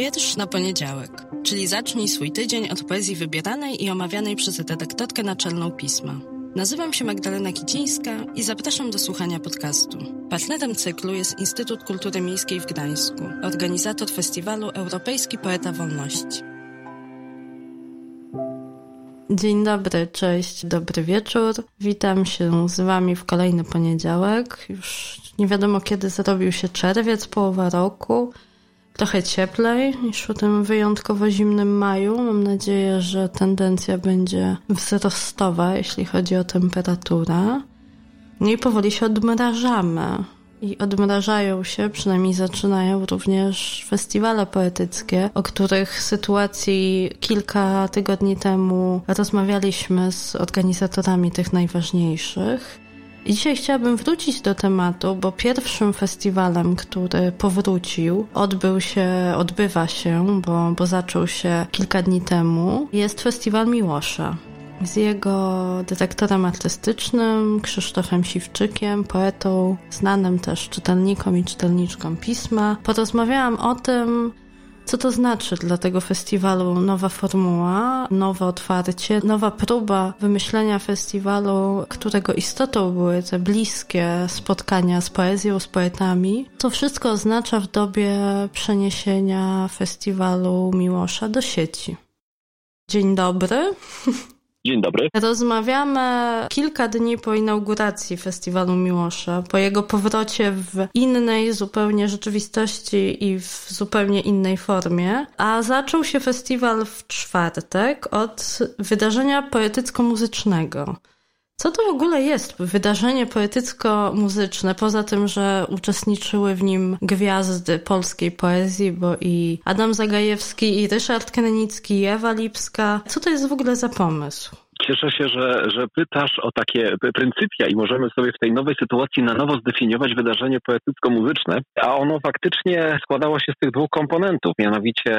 Wiersz na poniedziałek, czyli zacznij swój tydzień od poezji wybieranej i omawianej przez redaktorkę naczelną pisma. Nazywam się Magdalena Kicińska i zapraszam do słuchania podcastu. Partnerem cyklu jest Instytut Kultury Miejskiej w Gdańsku, organizator festiwalu Europejski Poeta Wolności. Dzień dobry, cześć, dobry wieczór. Witam się z Wami w kolejny poniedziałek. Już nie wiadomo kiedy zrobił się czerwiec, połowa roku trochę cieplej niż w tym wyjątkowo zimnym maju. Mam nadzieję, że tendencja będzie wzrostowa, jeśli chodzi o temperaturę. No i powoli się odmrażamy. I odmrażają się, przynajmniej zaczynają również festiwale poetyckie, o których sytuacji kilka tygodni temu rozmawialiśmy z organizatorami tych najważniejszych. Dzisiaj chciałabym wrócić do tematu, bo pierwszym festiwalem, który powrócił, odbył się, odbywa się, bo, bo zaczął się kilka dni temu, jest Festiwal Miłosza z jego dyrektorem artystycznym Krzysztofem Siwczykiem, poetą, znanym też czytelnikom i czytelniczkom pisma. Porozmawiałam o tym, co to znaczy dla tego festiwalu nowa formuła, nowe otwarcie, nowa próba wymyślenia festiwalu, którego istotą były te bliskie spotkania z poezją, z poetami? To wszystko oznacza w dobie przeniesienia festiwalu Miłosza do sieci. Dzień dobry. Dzień dobry. Rozmawiamy kilka dni po inauguracji Festiwalu Miłosza, po jego powrocie w innej zupełnie rzeczywistości i w zupełnie innej formie. A zaczął się festiwal w czwartek od wydarzenia poetycko-muzycznego. Co to w ogóle jest wydarzenie poetycko-muzyczne, poza tym, że uczestniczyły w nim gwiazdy polskiej poezji, bo i Adam Zagajewski, i Ryszard Krenicki, i Ewa Lipska. Co to jest w ogóle za pomysł? Cieszę się, że, że pytasz o takie pryncypia i możemy sobie w tej nowej sytuacji na nowo zdefiniować wydarzenie poetycko-muzyczne, a ono faktycznie składało się z tych dwóch komponentów, mianowicie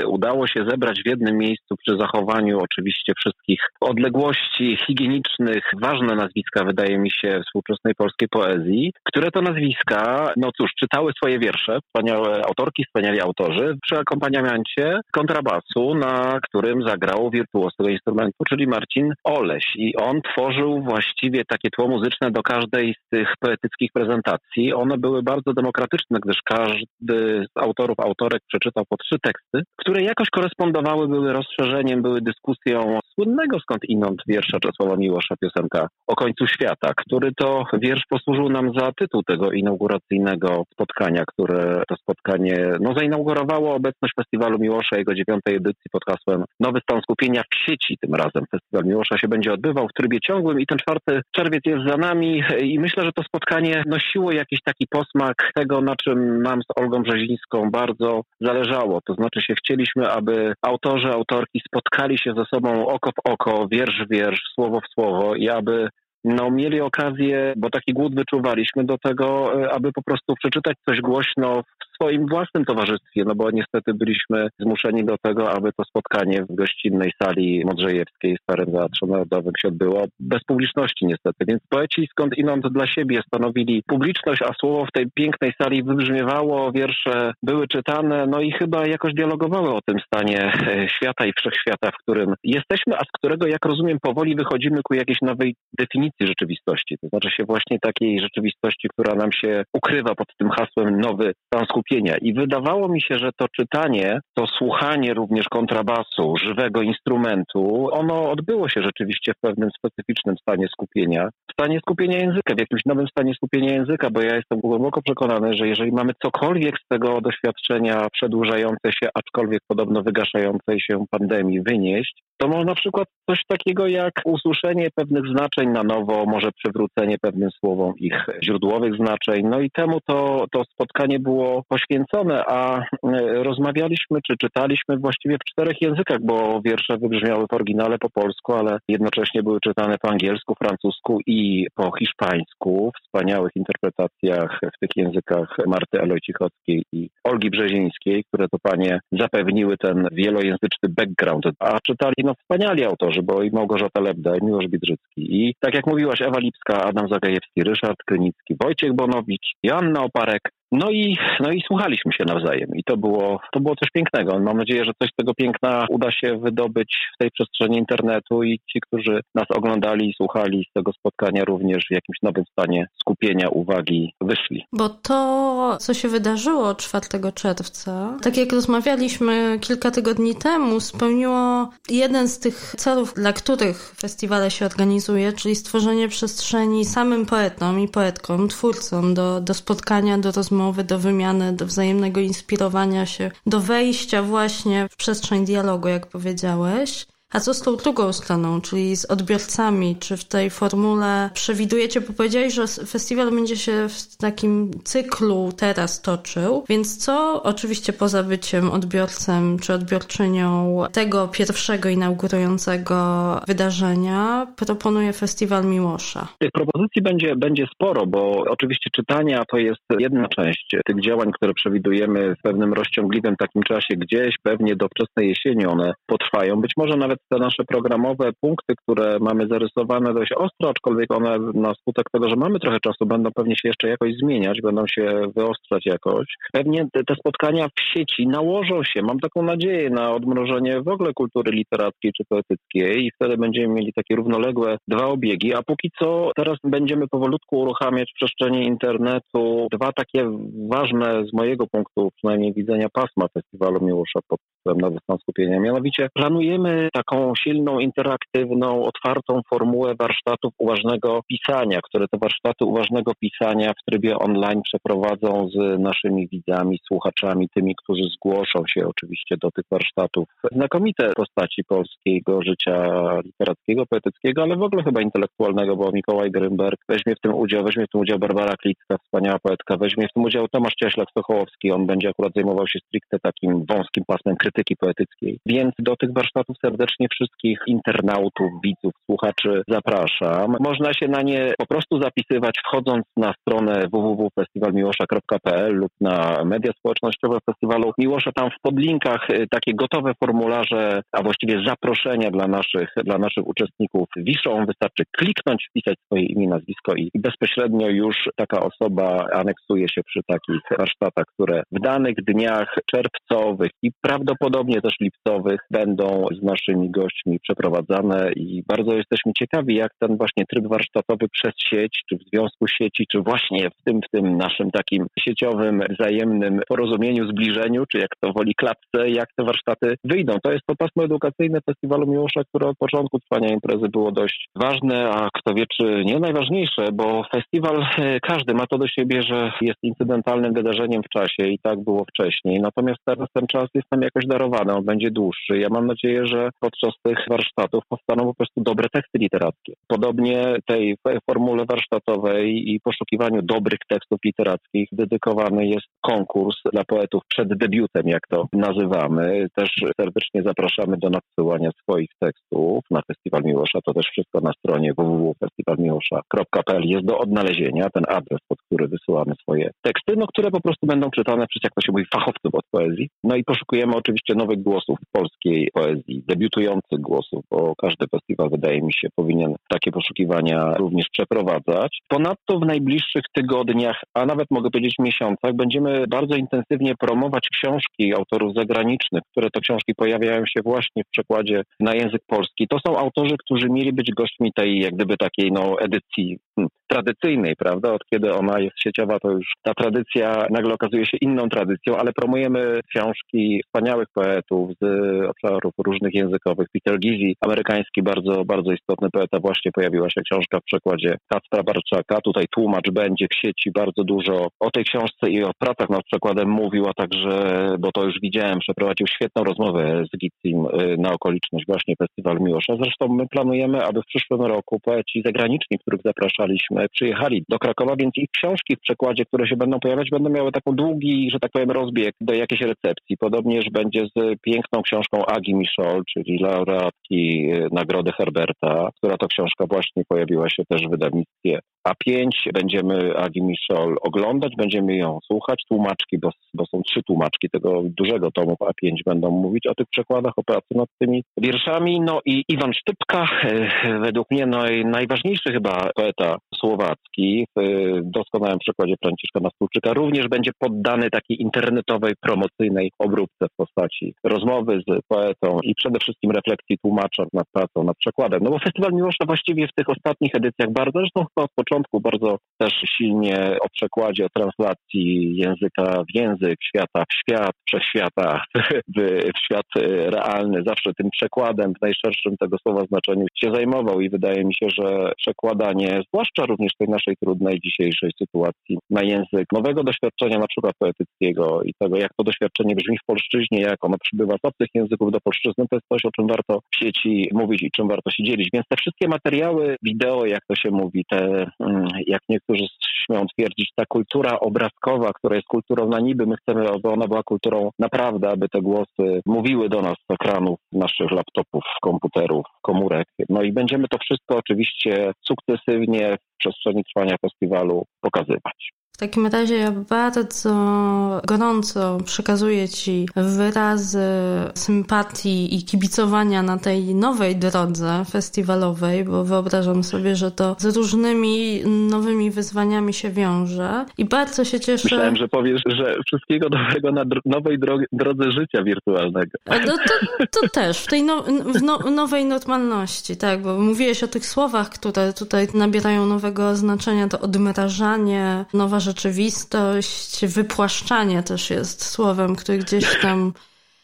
y, udało się zebrać w jednym miejscu przy zachowaniu oczywiście wszystkich odległości higienicznych, ważne nazwiska wydaje mi się współczesnej polskiej poezji, które to nazwiska, no cóż, czytały swoje wiersze, wspaniałe autorki, wspaniali autorzy, przy akompaniamencie kontrabasu, na którym zagrał wirtuoz tego instrumentu, czyli Marcin Oleś i on tworzył właściwie takie tło muzyczne do każdej z tych poetyckich prezentacji. One były bardzo demokratyczne, gdyż każdy z autorów, autorek przeczytał po trzy teksty, które jakoś korespondowały, były rozszerzeniem, były dyskusją słynnego skąd inąd wiersza Czesława Miłosza, piosenka o końcu świata, który to wiersz posłużył nam za tytuł tego inauguracyjnego spotkania, które to spotkanie no, zainaugurowało obecność Festiwalu Miłosza, jego dziewiątej edycji pod hasłem Nowy stan skupienia w sieci tym razem. Festiwal Miłosza się będzie odbywał w trybie ciągłym i ten czwarty czerwiec jest za nami i myślę, że to spotkanie nosiło jakiś taki posmak tego, na czym nam z Olgą Brzezińską bardzo zależało. To znaczy się chcieliśmy, aby autorzy, autorki spotkali się ze sobą oko w oko, wiersz w wiersz, słowo w słowo i aby no, mieli okazję, bo taki głód wyczuwaliśmy do tego, e, aby po prostu przeczytać coś głośno w swoim własnym towarzystwie, no bo niestety byliśmy zmuszeni do tego, aby to spotkanie w gościnnej sali Modrzejewskiej w Starym Teatrze Narodowym się odbyło bez publiczności niestety. Więc poeci skąd inąd dla siebie stanowili publiczność, a słowo w tej pięknej sali wybrzmiewało, wiersze były czytane, no i chyba jakoś dialogowały o tym stanie e, świata i wszechświata, w którym jesteśmy, a z którego, jak rozumiem, powoli wychodzimy ku jakiejś nowej definicji rzeczywistości. To znaczy się właśnie takiej rzeczywistości, która nam się ukrywa pod tym hasłem nowy stan I wydawało mi się, że to czytanie, to słuchanie również kontrabasu, żywego instrumentu, ono odbyło się rzeczywiście w pewnym specyficznym stanie skupienia. Stanie skupienia języka, w jakimś nowym stanie skupienia języka, bo ja jestem głęboko przekonany, że jeżeli mamy cokolwiek z tego doświadczenia przedłużające się, aczkolwiek podobno wygaszającej się pandemii wynieść, to można na przykład coś takiego jak usłyszenie pewnych znaczeń na nowo, może przywrócenie pewnym słowom ich źródłowych znaczeń. No i temu to, to spotkanie było poświęcone, a e, rozmawialiśmy czy czytaliśmy właściwie w czterech językach, bo wiersze wybrzmiały w oryginale po polsku, ale jednocześnie były czytane po angielsku, francusku i po hiszpańsku. W wspaniałych interpretacjach w tych językach Marty Elojcichowskiej i Olgi Brzezińskiej, które to panie zapewniły ten wielojęzyczny background. A czytali no wspaniali autorzy, bo i Małgorzata Lebda, i Miłosz Bidrzycki, i tak jak mówiłaś, Ewa Lipska, Adam Zagajewski, Ryszard Krynicki, Wojciech Bonowicz, Joanna Oparek, No i, no i słuchaliśmy się nawzajem i to było, to było coś pięknego. Mam nadzieję, że coś z tego piękna uda się wydobyć w tej przestrzeni internetu i ci, którzy nas oglądali i słuchali z tego spotkania również w jakimś nowym stanie skupienia uwagi wyszli. Bo to, co się wydarzyło 4 czerwca, tak jak rozmawialiśmy kilka tygodni temu, spełniło jeden z tych celów, dla których festiwale się organizuje, czyli stworzenie przestrzeni samym poetom i poetkom, twórcom do, do spotkania, do rozmowy, do wymiany, do wzajemnego inspirowania się, do wejścia właśnie w przestrzeń dialogu, jak powiedziałeś. A co z tą drugą stroną, czyli z odbiorcami? Czy w tej formule przewidujecie, bo powiedziałeś, że festiwal będzie się w takim cyklu teraz toczył, więc co oczywiście poza byciem odbiorcem czy odbiorczynią tego pierwszego inaugurującego wydarzenia proponuje Festiwal Miłosza? Tych propozycji będzie, będzie sporo, bo oczywiście czytania to jest jedna część tych działań, które przewidujemy w pewnym rozciągliwym takim czasie gdzieś, pewnie do wczesnej jesieni one potrwają, być może nawet te nasze programowe punkty, które mamy zarysowane dość ostro, aczkolwiek one na skutek tego, że mamy trochę czasu, będą pewnie się jeszcze jakoś zmieniać, będą się wyostrzać jakoś. Pewnie te, te spotkania w sieci nałożą się, mam taką nadzieję, na odmrożenie w ogóle kultury literackiej czy poetyckiej i wtedy będziemy mieli takie równoległe dwa obiegi, a póki co teraz będziemy powolutku uruchamiać w przestrzeni internetu dwa takie ważne z mojego punktu przynajmniej widzenia pasma Festiwalu Miłosza pod nowy stan skupienia. Mianowicie planujemy taką silną, interaktywną, otwartą formułę warsztatów uważnego pisania, które te warsztaty uważnego pisania w trybie online przeprowadzą z naszymi widzami, słuchaczami, tymi, którzy zgłoszą się oczywiście do tych warsztatów. Znakomite postaci polskiego życia literackiego, poetyckiego, ale w ogóle chyba intelektualnego, bo Mikołaj Grymberg weźmie w tym udział, weźmie w tym udział Barbara Klicka, wspaniała poetka, weźmie w tym udział Tomasz Cieślak-Sokołowski, on będzie akurat zajmował się stricte takim wąskim pasmem poetyckiej. Więc do tych warsztatów serdecznie wszystkich internautów, widzów, słuchaczy zapraszam. Można się na nie po prostu zapisywać wchodząc na stronę www.festiwalmiłosza.pl lub na media społecznościowe Festiwalu Miłosza. Tam w podlinkach y, takie gotowe formularze, a właściwie zaproszenia dla naszych, dla naszych uczestników wiszą. Wystarczy kliknąć, wpisać swoje imię, nazwisko i bezpośrednio już taka osoba aneksuje się przy takich warsztatach, które w danych dniach czerwcowych i prawdopodobnie też lipcowych będą z naszymi gośćmi przeprowadzane i bardzo jesteśmy ciekawi, jak ten właśnie tryb warsztatowy przez sieć, czy w związku sieci, czy właśnie w tym, w tym naszym takim sieciowym, wzajemnym porozumieniu, zbliżeniu, czy jak to woli klatce, jak te warsztaty wyjdą. To jest to pasmo edukacyjne Festiwalu Miłosza, które od początku trwania imprezy było dość ważne, a kto wie, czy nie najważniejsze, bo festiwal e, każdy ma to do siebie, że jest incydentalnym wydarzeniem w czasie i tak było wcześniej. Natomiast teraz ten czas jest nam jakoś on będzie dłuższy. Ja mam nadzieję, że podczas tych warsztatów powstaną po prostu dobre teksty literackie. Podobnie tej formule warsztatowej i poszukiwaniu dobrych tekstów literackich dedykowany jest konkurs dla poetów przed debiutem, jak to nazywamy. Też serdecznie zapraszamy do nadsyłania swoich tekstów na Festiwal Miłosza. To też wszystko na stronie www.festiwalmiłosza.pl jest do odnalezienia, ten adres, pod który wysyłamy swoje teksty, no, które po prostu będą czytane przez, jak to się mówi, fachowców od poezji. No i poszukujemy oczywiście nowych głosów polskiej poezji, debiutujących głosów, bo każdy festiwal, wydaje mi się, powinien takie poszukiwania również przeprowadzać. Ponadto w najbliższych tygodniach, a nawet mogę powiedzieć miesiącach, będziemy bardzo intensywnie promować książki autorów zagranicznych, które to książki pojawiają się właśnie w przekładzie na język polski. To są autorzy, którzy mieli być gośćmi tej jak gdyby takiej no, edycji hmm, tradycyjnej, prawda? Od kiedy ona jest sieciowa, to już ta tradycja nagle okazuje się inną tradycją, ale promujemy książki wspaniałych poetów z obszarów różnych językowych. Peter Gizi, amerykański bardzo, bardzo istotny poeta, właśnie pojawiła się książka w przekładzie Kacpra Barczaka. Tutaj tłumacz będzie w sieci bardzo dużo o tej książce i o pracach nad przekładem mówił, a także, bo to już widziałem, przeprowadził świetną rozmowę z Gitsim y, na okoliczność właśnie Festiwal Miłosza. Zresztą my planujemy, aby w przyszłym roku poeci zagraniczni, których zapraszaliśmy, przyjechali do Krakowa, więc ich książki w przekładzie, które się będą pojawiać, będą miały taką długi, że tak powiem, rozbieg do jakiejś recepcji. Podobnież będzie z piękną książką Agi Michol, czyli laureatki y, Nagrody Herberta, która to książka właśnie pojawiła się też w wydawnictwie A5. Będziemy Agi Michol oglądać, będziemy ją słuchać. Tłumaczki, bo, bo są trzy tłumaczki tego dużego tomu A5 będą mówić o tych przekładach, o pracy nad tymi wierszami. No i Iwan Sztypka, y, według mnie naj, najważniejszy chyba poeta słowacki w doskonałym przykładzie Franciszka Nastulczyka również będzie poddany takiej internetowej, promocyjnej obróbce w postaci rozmowy z poetą i przede wszystkim refleksji tłumacza nad pracą, nad przekładem. No bo Festiwal Miłosza właściwie w tych ostatnich edycjach bardzo, zresztą chyba od początku bardzo też silnie o przekładzie, o translacji języka w język, świata w świat, wszechświata w, w świat realny, zawsze tym przekładem w najszerszym tego słowa znaczeniu się zajmował i wydaje mi się, że przekładanie, zwłaszcza również tej naszej trudnej dzisiejszej sytuacji, na język nowego doświadczenia, na przykład poetyckiego i tego, jak to doświadczenie brzmi w polszczyźnie, jak ono przybywa z obcych języków do polszczyzny, to jest coś, o czym warto w sieci mówić i czym warto się dzielić. Więc te wszystkie materiały, wideo, jak to się mówi, te, jak niektórzy śmieją twierdzić, ta kultura obrazkowa, która jest kulturą na niby, my chcemy, aby ona była kulturą naprawdę, aby te głosy mówiły do nas z ekranów naszych laptopów, komputerów, komórek. No i będziemy to wszystko oczywiście sukcesywnie w przestrzeni trwania festiwalu pokazywać. W takim razie ja bardzo gorąco przekazuję Ci wyrazy sympatii i kibicowania na tej nowej drodze festiwalowej, bo wyobrażam sobie, że to z różnymi nowymi wyzwaniami się wiąże i bardzo się cieszę. Myślałem, że powiesz, że wszystkiego dobrego na nowej drodze życia wirtualnego. No to, to też, w tej no, w no, nowej normalności, tak, bo mówiłeś o tych słowach, które tutaj nabierają nowego znaczenia, to odmrażanie, nowa rzeczywistość, wypłaszczanie też jest słowem, które gdzieś tam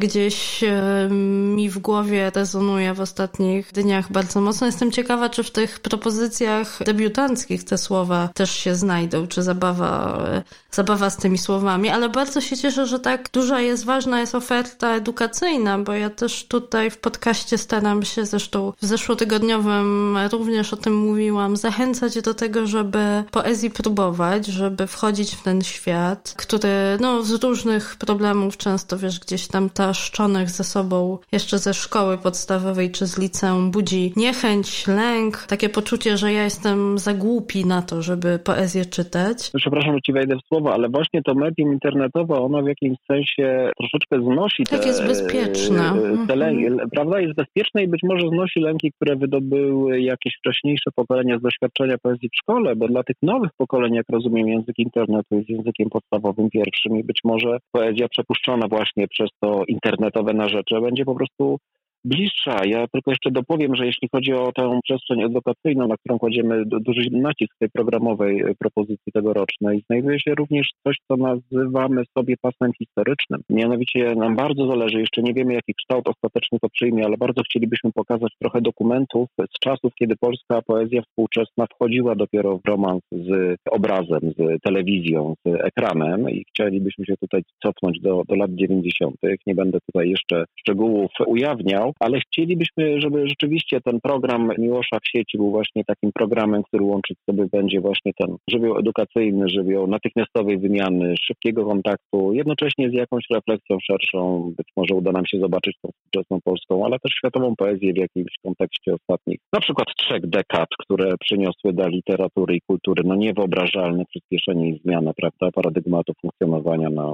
gdzieś e, mi w głowie rezonuje w ostatnich dniach bardzo mocno. Jestem ciekawa, czy w tych propozycjach debiutanckich te słowa też się znajdą, czy zabawa, e, zabawa z tymi słowami, ale bardzo się cieszę, że tak duża jest, ważna jest oferta edukacyjna, bo ja też tutaj w podcaście staram się, zresztą w zeszłotygodniowym również o tym mówiłam, zachęcać do tego, żeby poezji próbować, żeby wchodzić w ten świat, który no z różnych problemów często, wiesz, gdzieś tam ta zaszczonych ze sobą jeszcze ze szkoły podstawowej czy z liceum budzi niechęć, lęk, takie poczucie, że ja jestem za głupi na to, żeby poezję czytać. Przepraszam, że ci wejdę w słowo, ale właśnie to medium internetowe, ono w jakimś sensie troszeczkę znosi te... Tak jest bezpieczne. Te lęki, mhm. prawda? Jest bezpieczne i być może znosi lęki, które wydobyły jakieś wcześniejsze pokolenia z doświadczenia poezji w szkole, bo dla tych nowych pokoleń, jak rozumiem, język internetu jest językiem podstawowym pierwszym i być może poezja przepuszczona właśnie przez to internetowe narzecze będzie po prostu bliższa. Ja tylko jeszcze dopowiem, że jeśli chodzi o tę przestrzeń edukacyjną, na którą kładziemy duży nacisk tej programowej e, propozycji tegorocznej, znajduje się również coś, co nazywamy sobie pasem historycznym. Mianowicie nam bardzo zależy, jeszcze nie wiemy jaki kształt ostateczny to przyjmie, ale bardzo chcielibyśmy pokazać trochę dokumentów z czasów, kiedy polska poezja współczesna wchodziła dopiero w romans z obrazem, z telewizją, z ekranem i chcielibyśmy się tutaj cofnąć do, do lat 90. Nie będę tutaj jeszcze szczegółów ujawniał, ale chcielibyśmy, żeby rzeczywiście ten program Miłosza w sieci był właśnie takim programem, który łączyć sobie będzie właśnie ten żywioł edukacyjny, żywioł natychmiastowej wymiany, szybkiego kontaktu, jednocześnie z jakąś refleksją szerszą. Być może uda nam się zobaczyć tą współczesną polską, ale też światową poezję w jakimś kontekście ostatnich, na przykład trzech dekad, które przyniosły dla literatury i kultury no niewyobrażalne przyspieszenie i zmianę, prawda, paradygmatu funkcjonowania na,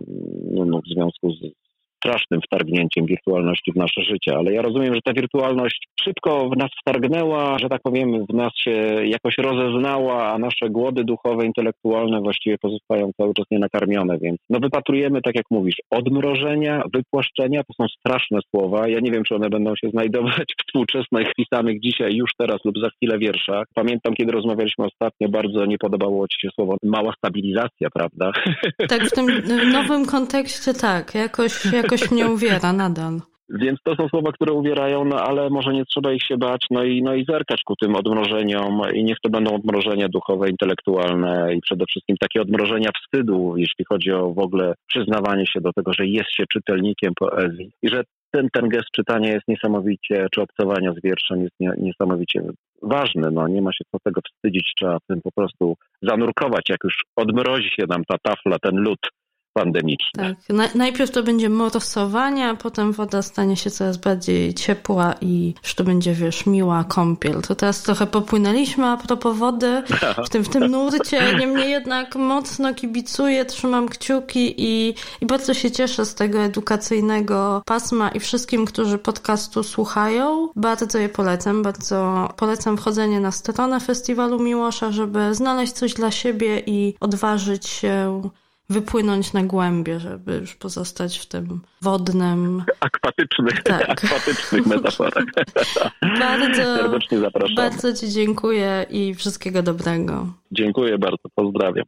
no, no, w związku z strasznym wtargnięciem wirtualności w nasze życie, ale ja rozumiem, że ta wirtualność szybko w nas wtargnęła, że tak powiem, w nas się jakoś rozeznała, a nasze głody duchowe, intelektualne właściwie pozostają cały czas nienakarmione, więc no wypatrujemy, tak jak mówisz, odmrożenia, wypłaszczenia, to są straszne słowa. Ja nie wiem, czy one będą się znajdować w współczesnych pisanych dzisiaj, już teraz lub za chwilę wierszach. Pamiętam, kiedy rozmawialiśmy ostatnio, bardzo nie podobało Ci się słowo mała stabilizacja, prawda? Tak, w tym nowym kontekście tak, jakoś, jakoś jakoś mnie uwiera nadal. Więc to są słowa, które uwierają, no ale może nie trzeba ich się bać, no i, no i zerkać ku tym odmrożeniom i niech to będą odmrożenia duchowe, intelektualne i przede wszystkim takie odmrożenia wstydu, jeśli chodzi o w ogóle przyznawanie się do tego, że jest się czytelnikiem poezji i że ten, ten gest czytania jest niesamowicie, czy obcowania z wierszem jest nie, niesamowicie ważny. No, nie ma się co tego wstydzić, trzeba tym po prostu zanurkować. Jak już odmrozi się nam ta tafla, ten lód pandemiczne. Tak, najpierw to będzie morsowanie, a potem woda stanie się coraz bardziej ciepła i już to będzie, wiesz, miła kąpiel. To teraz trochę popłynęliśmy a propos wody w tym, w tym nurcie, niemniej jednak mocno kibicuję, trzymam kciuki i, i bardzo się cieszę z tego edukacyjnego pasma i wszystkim, którzy podcastu słuchają. Bardzo je polecam, bardzo polecam wchodzenie na stronę Festiwalu Miłosza, żeby znaleźć coś dla siebie i odważyć się wypłynąć na głębie, żeby już pozostać w tym wodnym... Akwatycznych, tak. akwatycznych metaforach. bardzo, Serdecznie zapraszam. Bardzo Ci dziękuję i wszystkiego dobrego. Dziękuję bardzo, pozdrawiam.